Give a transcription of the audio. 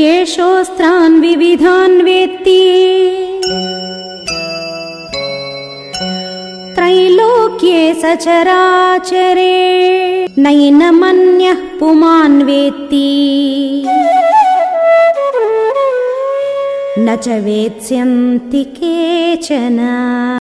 येषोऽस्त्रान् विविधान् वेत्ति। त्रैलोक्ये सचराचरे नैनमन्यः पुमान् वेत्ति। न च वेत्स्यन्ति केचन।